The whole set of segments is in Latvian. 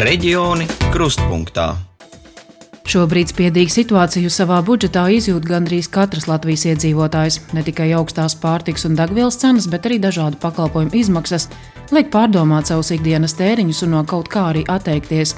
Reģioni krustpunktā. Šobrīd spiedīgu situāciju savā budžetā izjūt gandrīz katrs Latvijas iedzīvotājs. Ne tikai augstās pārtiks un degvielas cenas, bet arī dažādu pakalpojumu izmaksas liek pārdomāt savus ikdienas tēriņus un no kaut kā arī atteikties.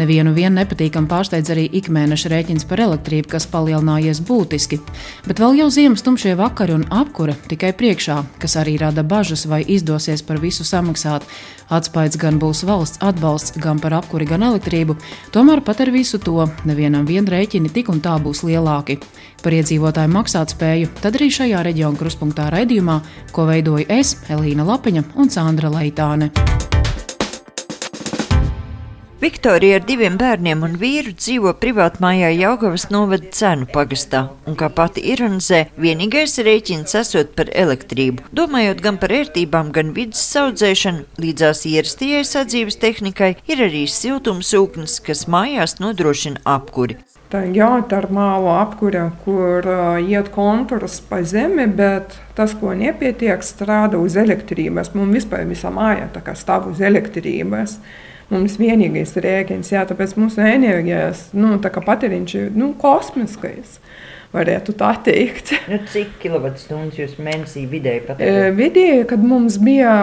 Nevienu vien nepatīkam pārsteidz arī ikmēneša rēķins par elektrību, kas palielinājies būtiski. Bet vēl jau ziemas tumšie vakari un apkure tikai priekšā, kas arī rada bažas, vai izdosies par visu samaksāt. Atspaids gan būs valsts atbalsts gan par apkuri, gan elektrību, tomēr pat ar visu to nevienam vien rēķini tik un tā būs lielāki. Par iedzīvotāju maksātspēju tad arī šajā reģiona kruspunktā raidījumā, ko veidoju es, Elīna Lapiņa un Sandra Leitāne. Viktorija ar diviem bērniem un vīru dzīvo privātmājā Jaugavas novada cenu pagastā, un kā pati ironizē, vienīgais rēķins esot par elektrību. Domājot gan par ērtībām, gan vidas saudzēšanu, līdzās ierastajai sadzīves tehnikai ir arī siltumsūknis, kas mājās nodrošina apkuri. Tā ir ģeotermāla apkure, kur uh, iet kontūrs pa zemi, bet tas, ko nepietiek, strādā uz elektrības. Mums vispār visā mājā stāv uz elektrības. Mums vienīgais rēķins, jā, tāpēc mūsu enerģijas nu, tā patēriņš ir nu, kosmiskais. Varētu tā teikt. Nu, cik kilovatstundas jūs mēnesī vidēji patērējat? Vidēji, kad mums bija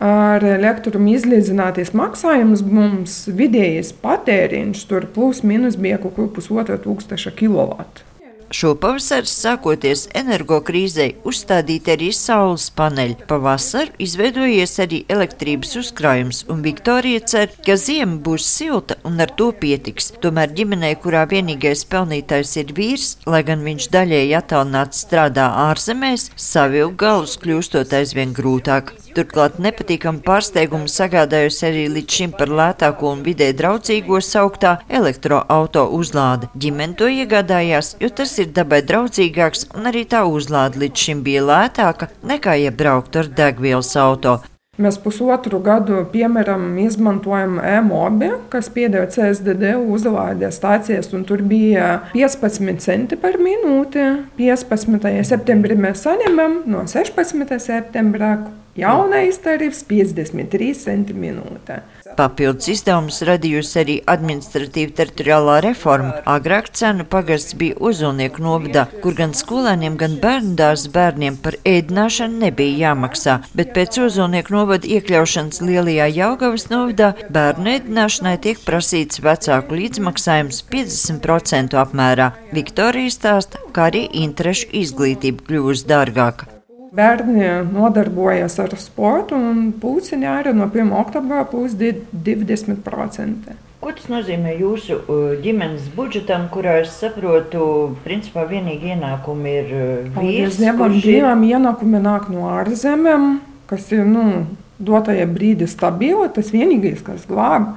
ar elektrumu izlīdzināties maksājums, mums vidējais patēriņš tur plus mīnus bija kaut kur pusotra tūkstoša kilovatu. Šopavasar, sākoties energokrīzei, uzstādīti arī saules paneļi. Pavasar izveidojies arī elektrības uzkrājums, un Viktorija cer, ka ziema būs silta un ar to pietiks. Tomēr ģimenei, kurā vienīgais pelnītājs ir vīrs, lai gan viņš daļēji attālināti strādā ārzemēs, savilkt galus kļūstot aizvien grūtāk. Turklāt nepatīkamu pārsteigumu sagādājusi arī līdz šim par lētāko un vidē draudzīgo sauktā elektroauto uzlāde. Ģimene to iegādājās, jo tas ir dabai draudzīgāks un arī tā uzlāde līdz šim bija lētāka nekā iebraukt ar degvielas auto. Mēs pusotru gadu, piemēram, izmantojam e-mobi, kas pieder CSDD uzlādes stācijas, un tur bija 15 centi par minūti. 15. septembrī mēs saņemam no 16. septembra Jaunais tarifs 53 centi minūtē. Papildus izdevumus radījusi arī administratīva teritoriālā reforma. Agrāk cenu pagasts bija uzulnieku novadā, kur gan skolēniem, gan bērnu dārza bērniem par ēdināšanu nebija jāmaksā, bet pēc uzulnieku novada iekļaušanas lielajā Jaugavas novadā bērnu ēdināšanai tiek prasīts vecāku līdzmaksājums 50% apmērā. Viktorija stāsta, kā arī interešu izglītība kļūst dārgāka. Bērni nodarbojas ar sportu, un puciņā arī no 1. oktobra plus 20%. Ko tas nozīmē jūsu uh, ģimenes budžetam, kurā es saprotu, principā vienīgi ienākumi ir uh, vīrs? Dievam, dievam ienākumi nāk no ārzemēm, kas ir nu, dotajā brīdī stabili, tas vienīgais, kas glāb.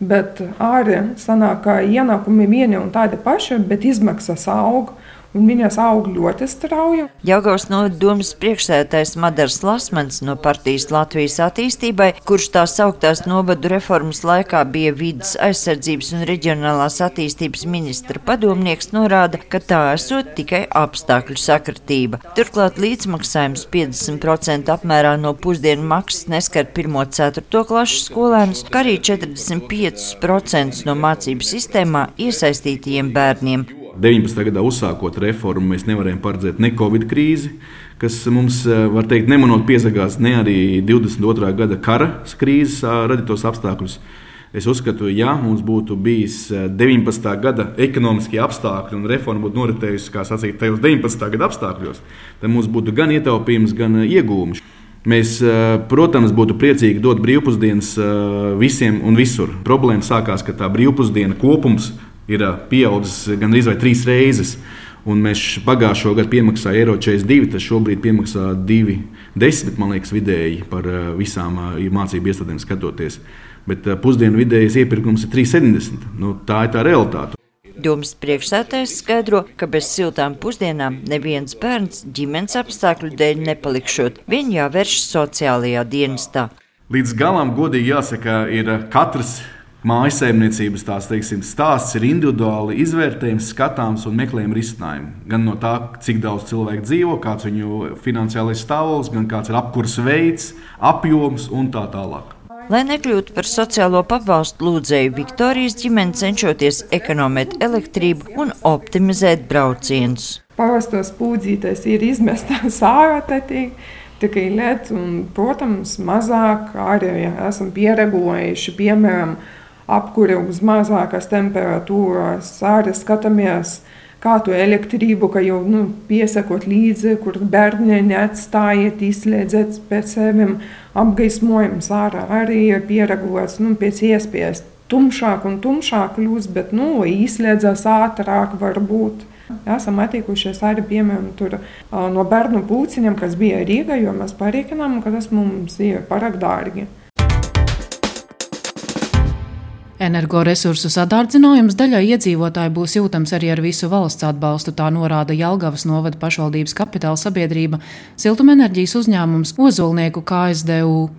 Bet arī sanāk, ka ienākumi vieni un tādi paši, bet izmaksas aug un viņas aug ļoti strauji. Jāgaus no domas priekšsēdētājs Madars Lasmans no partijas Latvijas attīstībai, kurš tās augtās novadu reformas laikā bija vidas aizsardzības un reģionālās attīstības ministra padomnieks, norāda, ka tā esot tikai apstākļu sakritība. Turklāt līdzmaksājums 50% apmērā no pusdienu maksas neskar 1-4 klašu skolēnus, kā arī 45% no mācību sistēmā iesaistītajiem bērniem. 19. gadā uzsākot reformu, mēs nevarējām paredzēt ne Covid krīzi, kas mums, eh, var teikt, nemanot piezagās, ne arī 22. gada kara krīzes radītos apstākļus. Es uzskatu, ja mums būtu bijis 19. gada ekonomiskie apstākļi un reforma būtu noritējusi, kā sacīt, tajos 19. gada apstākļos, tad mums būtu gan ietaupījums, gan iegūmi. Mēs, protams, būtu priecīgi dot brīvpusdienas visiem un visur. Problēma sākās, ka tā brīvpusdiena kopums ir pieaudzis gandrīz vai trīs reizes. Un mēs pagājušo gadu piemaksājām eiro 42, tas šobrīd piemaksā 2,10 man liekas, vidēji par visām mācību iestādēm skatoties. Bet pusdienu vidējais iepirkums ir 3,70. Nu, tā ir tā realitāte. Domas priekšsētājs skaidro, ka bez siltām pusdienām neviens bērns ģimenes apstākļu dēļ nepalikšot. Viņu jāvērš sociālajā dienestā. Līdz galam, godīgi jāsaka, ir katrs Mājasēmniecības tās, teiksim, stāsts ir individuāli izvērtējams, skatāms un meklējams risinājumu. Gan no tā, cik daudz cilvēku dzīvo, kāds ir viņu finansiālais stāvoklis, gan kāds ir apkurss veids, apjoms un tā tālāk. Lai nekļūtu par sociālo pabalstu lūdzēju, Viktorijas ģimene cenšoties ekonomēt elektrību un optimizēt braucienus. Parastos pūdzītes ir izmestas ārā tikai lietas, un, protams, mazāk arī ja, esam pieregulējuši, piemēram, apkuri uz mazākas temperatūras, arī skatāmies, kā to elektrību, ka jau nu, piesakot līdzi, kur bērni neatstājiet, izslēdziet pēc sevim apgaismojums ārā arī ir pieregulēts nu, pēc iespējas tumšāk un tumšāk kļūst, bet nu, izslēdzas ātrāk varbūt. Esam attikušies arī piemēram tur, no bērnu pūciņiem, kas bija Rīgā, jo mēs parīkinām, ka tas mums ir pārāk dārgi. Energoresursu sadārdzinājums daļai iedzīvotāji būs jūtams arī ar visu valsts atbalstu, tā norāda Jelgavas novada pašvaldības kapitāla sabiedrība Siltumenerģijas uzņēmums Ozolnieku KSDU.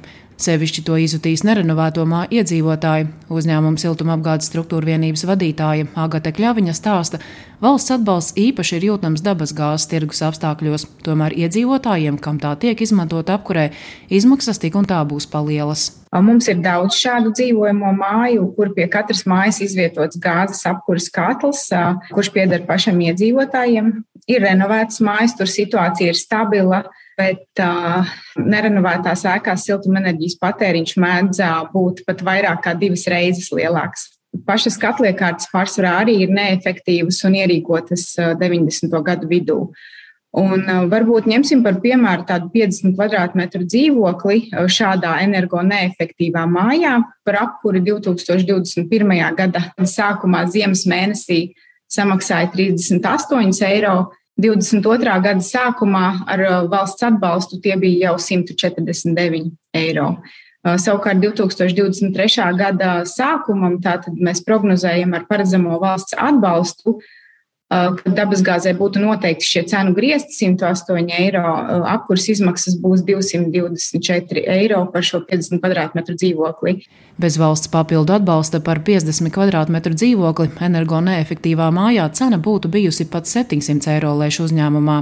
Sevišķi to izjutīs nerenovēto māju iedzīvotāji. Uzņēmuma siltumapgādes struktūra vienības vadītāja Agate Kļaviņa stāsta, valsts atbalsts īpaši ir jūtams dabasgāzes tirgus apstākļos, tomēr iedzīvotājiem, kam tā tiek izmantot apkurē, izmaksas tik un tā būs palielas. Mums ir daudz šādu dzīvojamo māju, kur pie katras mājas izvietots gāzes apkuras katls, kurš pieder pašam iedzīvotājiem. Ir renovētas mājas, tur situācija ir stabila bet uh, nerenovētās ēkās siltumenerģijas patēriņš mēdz būt pat vairāk kā divas reizes lielāks. Pašas katliekārtas pārsvarā arī ir neefektīvas un ierīkotas 90. gadu vidū. Un varbūt ņemsim par piemēru tādu 50 km2 dzīvokli šādā energo neefektīvā mājā. Par apkuri 2021. gada sākumā ziemas mēnesī samaksāja 38 eiro, 22. gada sākumā ar uh, valsts atbalstu tie bija jau 149 eiro. Uh, savukārt 2023. gada sākumam mēs prognozējam ar paredzamo valsts atbalstu ka dabasgāzē būtu noteikti šie cenu griezti 108 eiro, uh, apkurs izmaksas būs 224 eiro par šo 50 km2 dzīvokli. Bez valsts papildu atbalsta par 50 km2 dzīvokli energo neefektīvā mājā cena būtu bijusi pat 700 eiro lēšu uzņēmumā.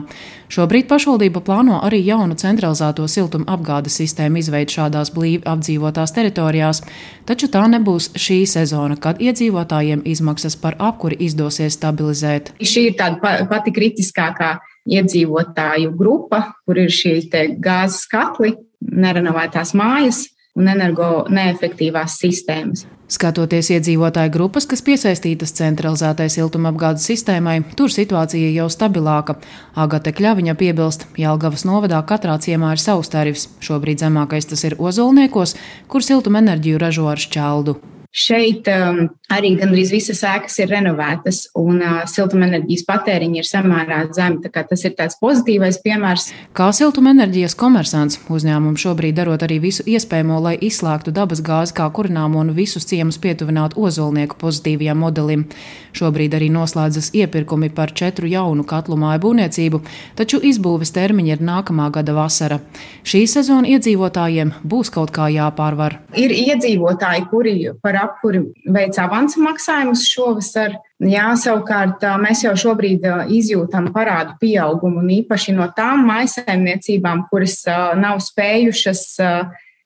Šobrīd pašvaldība plāno arī jaunu centralizēto siltuma apgādes sistēmu izveidu šādās blīvi apdzīvotās teritorijās, taču tā nebūs šī sezona, kad iedzīvotājiem izmaksas par apkuri izdosies stabilizēt. Šī ir tāda pati kritiskākā iedzīvotāju grupa, kur ir šī gāzes katli, nerenovētās mājas un energo neefektīvās sistēmas. Skatoties iedzīvotāju grupas, kas piesaistītas centralizētai siltumapgādes sistēmai, tur situācija jau stabilāka. Agate Kļaviņa piebilst, Jālgavas novadā katrā ciemā ir savs tarifs. Šobrīd zemākais tas ir Ozolniekos, kur siltumenerģiju ražo ar šķeldu. Šeit um, arī gandrīz visas ēkas ir renovētas, un uh, siltumenerģijas patēriņi ir samērā zemi. Tas ir tāds pozitīvais piemērs. Kā siltumenerģijas komersants uzņēmums šobrīd darot arī visu iespējamo, lai izslēgtu dabas gāzi kā kurināmo un visus ciemus pietuvinātu ozolnieku pozitīvajam modelim. Šobrīd arī noslēdzas iepirkumi par četru jaunu katlu māju būvniecību, taču izbūves termiņi ir nākamā gada vasara. Šī sezona iedzīvotājiem būs kaut kā jāpārvar. Ir iedzīvotāji, kuri par apkuri veic avansu maksājumus šovasar. Jā, savukārt mēs jau šobrīd izjūtam parādu pieaugumu, un īpaši no tām maisaimniecībām, kuras nav spējušas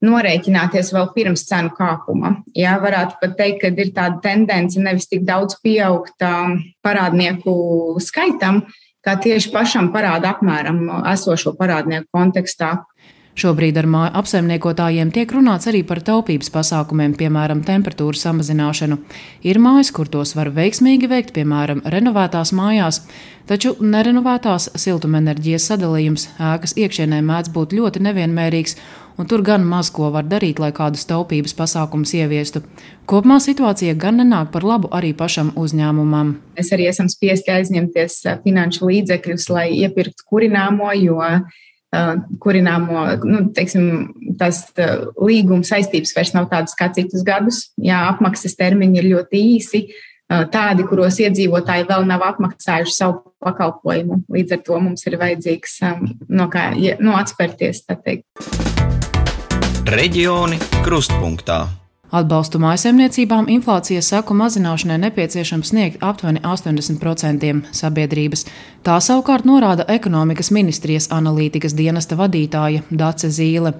norēķināties vēl pirms cenu kāpuma. Jā, varētu pat teikt, ka ir tāda tendence nevis tik daudz pieaugt parādnieku skaitam, kā tieši pašam parāda apmēram esošo parādnieku kontekstā. Šobrīd ar māju apsaimniekotājiem tiek runāts arī par taupības pasākumiem, piemēram, temperatūru samazināšanu. Ir mājas, kur tos var veiksmīgi veikt, piemēram, renovētās mājās, taču nerenovētās siltumenerģijas sadalījums ēkas iekšienē mēdz būt ļoti nevienmērīgs, un tur gan maz ko var darīt, lai kādus taupības pasākumus ieviestu. Kopumā situācija gan nenāk par labu arī pašam uzņēmumam. Mēs arī esam spiesti aizņemties finanšu līdzekļus, lai iepirktu kurināmo, jo kurināmo, nu, teiksim, tās līguma saistības vairs nav tādas kā citus gadus. Jā, apmaksas termiņi ir ļoti īsi, tādi, kuros iedzīvotāji vēl nav apmaksājuši savu pakalpojumu. Līdz ar to mums ir vajadzīgs no kā no atspērties. Reģioni krustpunktā. Atbalstu mājasemniecībām inflācijas seku mazināšanai nepieciešams sniegt aptuveni 80% sabiedrības. Tā savukārt norāda ekonomikas ministrijas analītikas dienesta vadītāja Dace Zīle.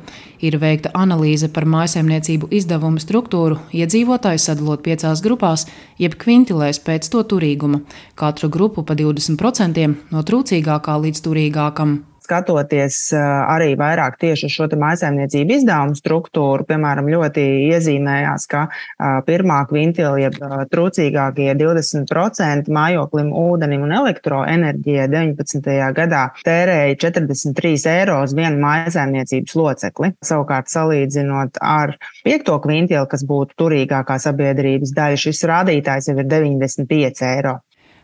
Ir veikta analīze par mājasemniecību izdevumu struktūru, iedzīvotāju sadalot piecās grupās, jeb kvintilēs pēc to turīguma, katru grupu pa 20% no trūcīgākā līdz turīgākam skatoties arī vairāk tieši uz šo maisaimniecību izdevumu struktūru, piemēram, ļoti iezīmējās, ka pirmā kvintila, jeb trūcīgākie 20% mājoklim, ūdenim un elektroenerģijai 19. gadā tērēja 43 eiro uz vienu maisaimniecības locekli. Savukārt, salīdzinot ar piekto kvintilu, kas būtu turīgākā sabiedrības daļa, šis rādītājs jau ir 95 eiro.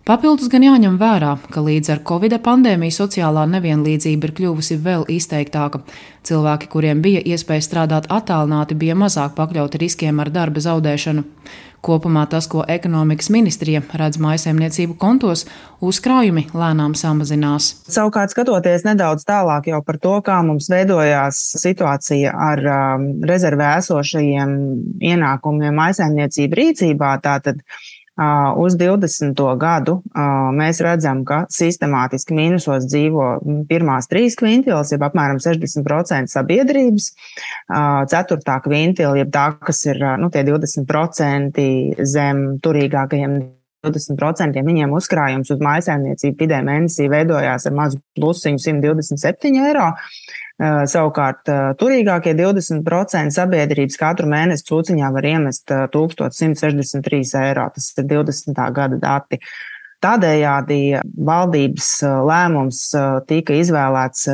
Papildus gan jāņem vērā, ka līdz ar Covid pandēmiju sociālā nevienlīdzība ir kļuvusi vēl izteiktāka. Cilvēki, kuriem bija iespēja strādāt attālināti, bija mazāk pakļauti riskiem ar darba zaudēšanu. Kopumā tas, ko ekonomikas ministrija redz maisaimniecību kontos, uzkrājumi lēnām samazinās. Savukārt, skatoties nedaudz tālāk par to, kā mums veidojās situācija ar um, rezervē esošajiem ienākumiem maisaimniecību rīcībā, tātad uz 20. gadu mēs redzam, ka sistemātiski mīnusos dzīvo pirmās trīs kvintilas, jeb apmēram 60% sabiedrības, ceturtā kvintila, jeb tā, kas ir nu, tie 20% zem turīgākajiem 20% viņiem uzkrājums uz mājasēmniecību vidē mēnesī veidojās ar mazu plusiņu 127 eiro. Eh, savukārt, eh, turīgākie 20% sabiedrības katru mēnesi cūciņā var iemest 1163 eh, eiro. Tas ir 20. gada dati. Tādējādi valdības lēmums tika izvēlēts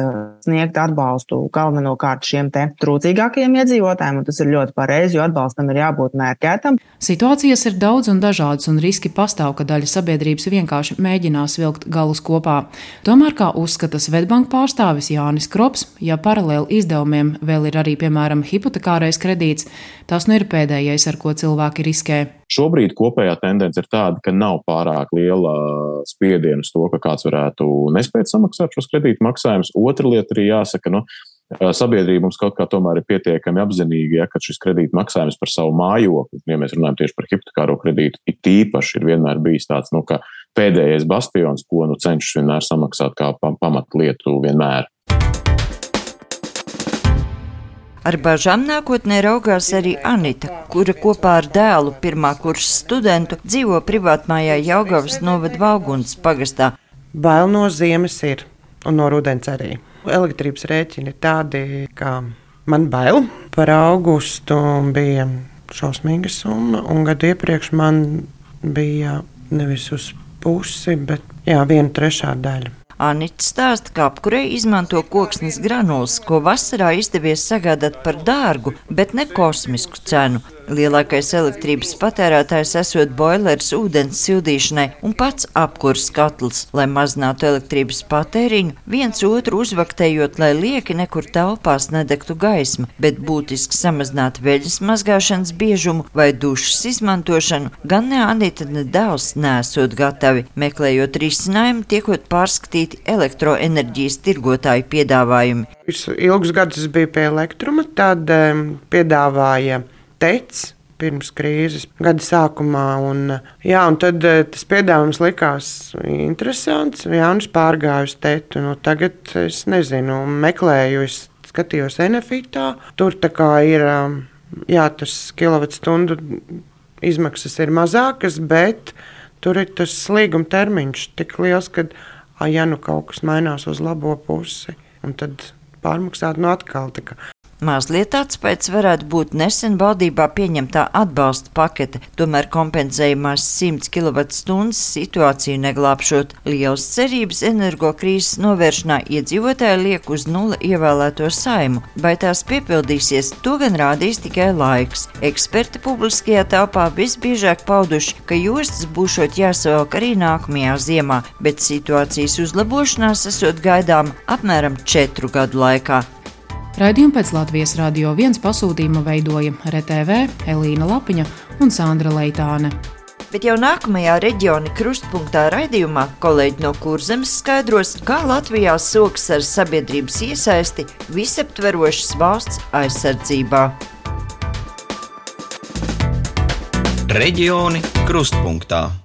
sniegt atbalstu galvenokārt šiem te trūcīgākajiem iedzīvotājiem, un tas ir ļoti pareizi, jo atbalstam ir jābūt mērķētam. Situācijas ir daudz un dažādas, un riski pastāv, ka daļa sabiedrības vienkārši mēģinās vilkt galus kopā. Tomēr, kā uzskata Svetbanka pārstāvis Jānis Krops, ja paralēli izdevumiem vēl ir arī, piemēram, hipotekārais kredīts, tas nu ir pēdējais, ar ko cilvēki riskē. Šobrīd kopējā tendence ir tāda, ka nav pārāk liela spiediena uz to, ka kāds varētu nespēt samaksāt šos kredītu maksājumus. Otra lieta arī jāsaka, nu, sabiedrība mums kaut kā tomēr ir pietiekami apzinīga, ja, ka šis kredīta maksājums par savu mājokli, ja mēs runājam tieši par hipotekāro kredītu, it īpaši ir vienmēr bijis tāds, nu, pēdējais bastions, ko nu cenšas vienmēr samaksāt kā pamatlietu vienmēr. Ar bažām nākotnē raugās arī Anita, kura kopā ar dēlu pirmā kursa studentu dzīvo privātmājā Jaugavas novada Valgunas pagastā. Bail no ziemas ir, un no rudens arī. Elektrības rēķini ir tādi, ka man bail. Par augustu bija šausmīga summa, un gadu iepriekš man bija nevis uz pusi, bet jā, viena trešā daļa. Anita stāsta, ka apkurei izmanto koksnes granulas, ko vasarā izdevies sagādāt par dārgu, bet ne kosmisku cenu. Lielākais elektrības patērētājs esot boilers ūdens sildīšanai un pats apkurs katls, lai mazinātu elektrības patēriņu, viens otru uzvaktējot, lai lieki nekur telpās nedegtu gaisma, bet būtiski samazināt veļas mazgāšanas biežumu vai dušas izmantošanu, gan ne Anita, ne dēls nesot gatavi, meklējot risinājumu, tiekot pārskatīti elektroenerģijas tirgotāju piedāvājumi. Ilgus gadus biju pie elektruma, tad um, piedāvāja teicis pirms krīzes, gada sākumā. Un, jā, un tad eh, tas piedāvājums likās interesants. Jānis pārgāja uz tētu. Nu, tagad es nezinu, meklēju, es skatījos Enefitā. Tur ir, um, jā, tas kilovatstundu izmaksas ir mazākas, bet tur ir tas līguma termiņš tik liels, ka, ja nu kaut kas mainās uz labo pusi, un tad pārmaksāt no atkal. Mazliet atspējas varētu būt nesen valdībā pieņemtā atbalsta pakete, tomēr kompensējumās 100 kWh situāciju neglābšot. Lielas cerības energokrīzes novēršanā iedzīvotāji liek uz nula ievēlēto saimu. Vai tās piepildīsies, to gan rādīs tikai laiks. Eksperti publiskajā telpā visbiežāk pauduši, ka jostas būšot jāsavalk arī nākamajā ziemā, bet situācijas uzlabošanās esot gaidām apmēram četru gadu laikā. Raidījumu pēc Latvijas radio viens pasūtījuma veidoja RTV, Elīna Lapiņa un Sandra Leitāne. Bet jau nākamajā reģiona krustpunktā raidījumā kolēģi no Kurzemes skaidros, kā Latvijā soks ar sabiedrības iesaisti visaptverošas valsts aizsardzībā. Reģioni krustpunktā.